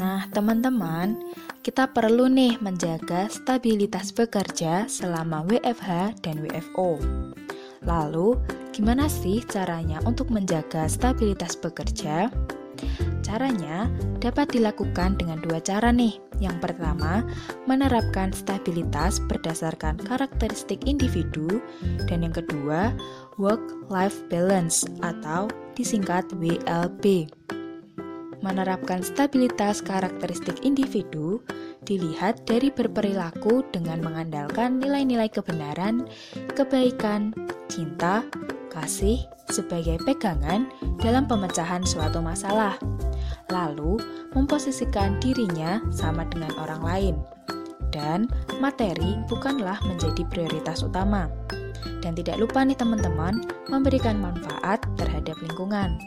Nah, teman-teman, kita perlu nih menjaga stabilitas bekerja selama WFH dan WFO. Lalu, gimana sih caranya untuk menjaga stabilitas bekerja? Caranya dapat dilakukan dengan dua cara nih. Yang pertama, menerapkan stabilitas berdasarkan karakteristik individu dan yang kedua, work-life balance atau disingkat WLB. Menerapkan stabilitas karakteristik individu dilihat dari berperilaku dengan mengandalkan nilai-nilai kebenaran, kebaikan, cinta, kasih sebagai pegangan dalam pemecahan suatu masalah. Lalu, memposisikan dirinya sama dengan orang lain. Dan materi bukanlah menjadi prioritas utama. Dan tidak lupa nih teman-teman, memberikan manfaat terhadap lingkungan.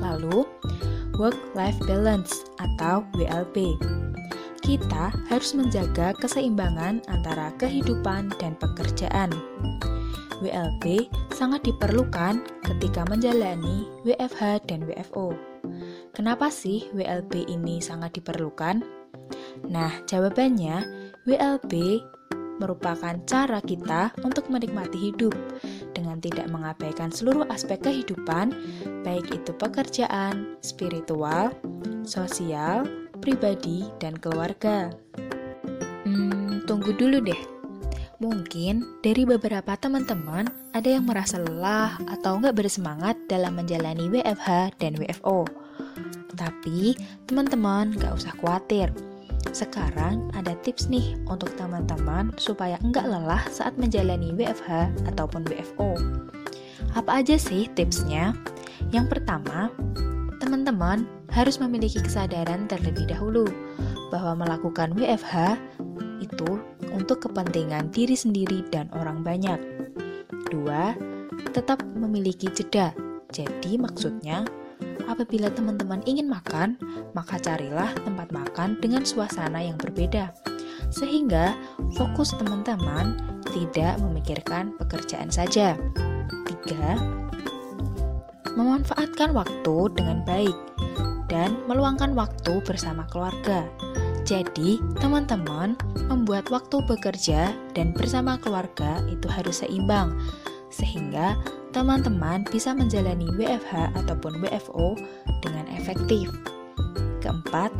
Lalu, work-life balance atau WLB kita harus menjaga keseimbangan antara kehidupan dan pekerjaan. WLB sangat diperlukan ketika menjalani WFH dan WFO. Kenapa sih WLB ini sangat diperlukan? Nah, jawabannya WLB merupakan cara kita untuk menikmati hidup dengan tidak mengabaikan seluruh aspek kehidupan, baik itu pekerjaan, spiritual, sosial, pribadi, dan keluarga. Hmm, tunggu dulu deh. Mungkin dari beberapa teman-teman ada yang merasa lelah atau nggak bersemangat dalam menjalani WFH dan WFO. Tapi teman-teman nggak usah khawatir. Sekarang ada tips nih untuk teman-teman supaya nggak lelah saat menjalani WFH ataupun WFO. Apa aja sih tipsnya? Yang pertama, teman-teman harus memiliki kesadaran terlebih dahulu bahwa melakukan WFH itu untuk kepentingan diri sendiri dan orang banyak. Dua, tetap memiliki jeda. Jadi maksudnya, apabila teman-teman ingin makan, maka carilah tempat makan dengan suasana yang berbeda. Sehingga fokus teman-teman tidak memikirkan pekerjaan saja. Tiga, memanfaatkan waktu dengan baik dan meluangkan waktu bersama keluarga. Jadi, teman-teman membuat waktu bekerja dan bersama keluarga itu harus seimbang, sehingga teman-teman bisa menjalani WFH ataupun WFO dengan efektif. Keempat,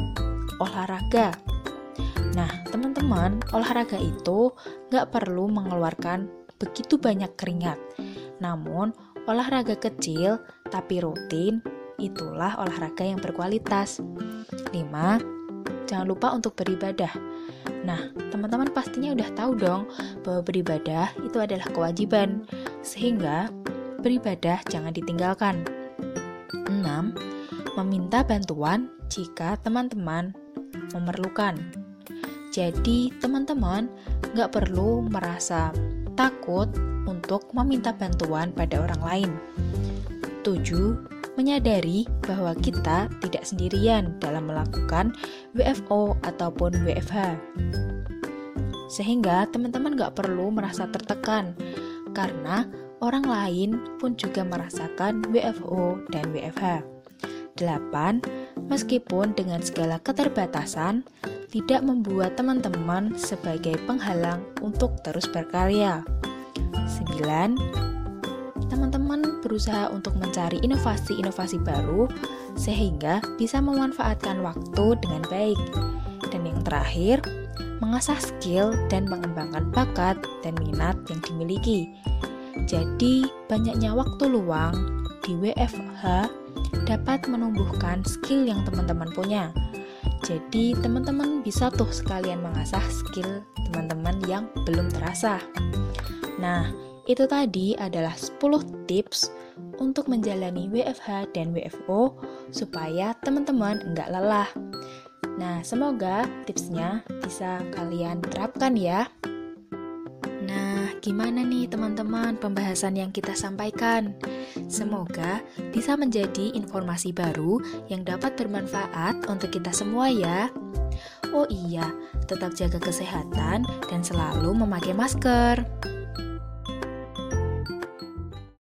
olahraga. Nah, teman-teman, olahraga itu nggak perlu mengeluarkan begitu banyak keringat. Namun, olahraga kecil tapi rutin itulah olahraga yang berkualitas. 5. Jangan lupa untuk beribadah. Nah, teman-teman pastinya udah tahu dong bahwa beribadah itu adalah kewajiban, sehingga beribadah jangan ditinggalkan. 6. Meminta bantuan jika teman-teman memerlukan. Jadi, teman-teman nggak perlu merasa takut untuk meminta bantuan pada orang lain. 7 menyadari bahwa kita tidak sendirian dalam melakukan WFO ataupun WFH. Sehingga teman-teman gak perlu merasa tertekan, karena orang lain pun juga merasakan WFO dan WFH. 8. Meskipun dengan segala keterbatasan, tidak membuat teman-teman sebagai penghalang untuk terus berkarya. 9 teman-teman berusaha untuk mencari inovasi-inovasi baru sehingga bisa memanfaatkan waktu dengan baik. Dan yang terakhir, mengasah skill dan mengembangkan bakat dan minat yang dimiliki. Jadi, banyaknya waktu luang di WFH dapat menumbuhkan skill yang teman-teman punya. Jadi, teman-teman bisa tuh sekalian mengasah skill teman-teman yang belum terasa. Nah, itu tadi adalah 10 tips untuk menjalani WFH dan WFO supaya teman-teman enggak lelah. Nah, semoga tipsnya bisa kalian terapkan ya. Gimana nih teman-teman pembahasan yang kita sampaikan? Semoga bisa menjadi informasi baru yang dapat bermanfaat untuk kita semua ya. Oh iya, tetap jaga kesehatan dan selalu memakai masker.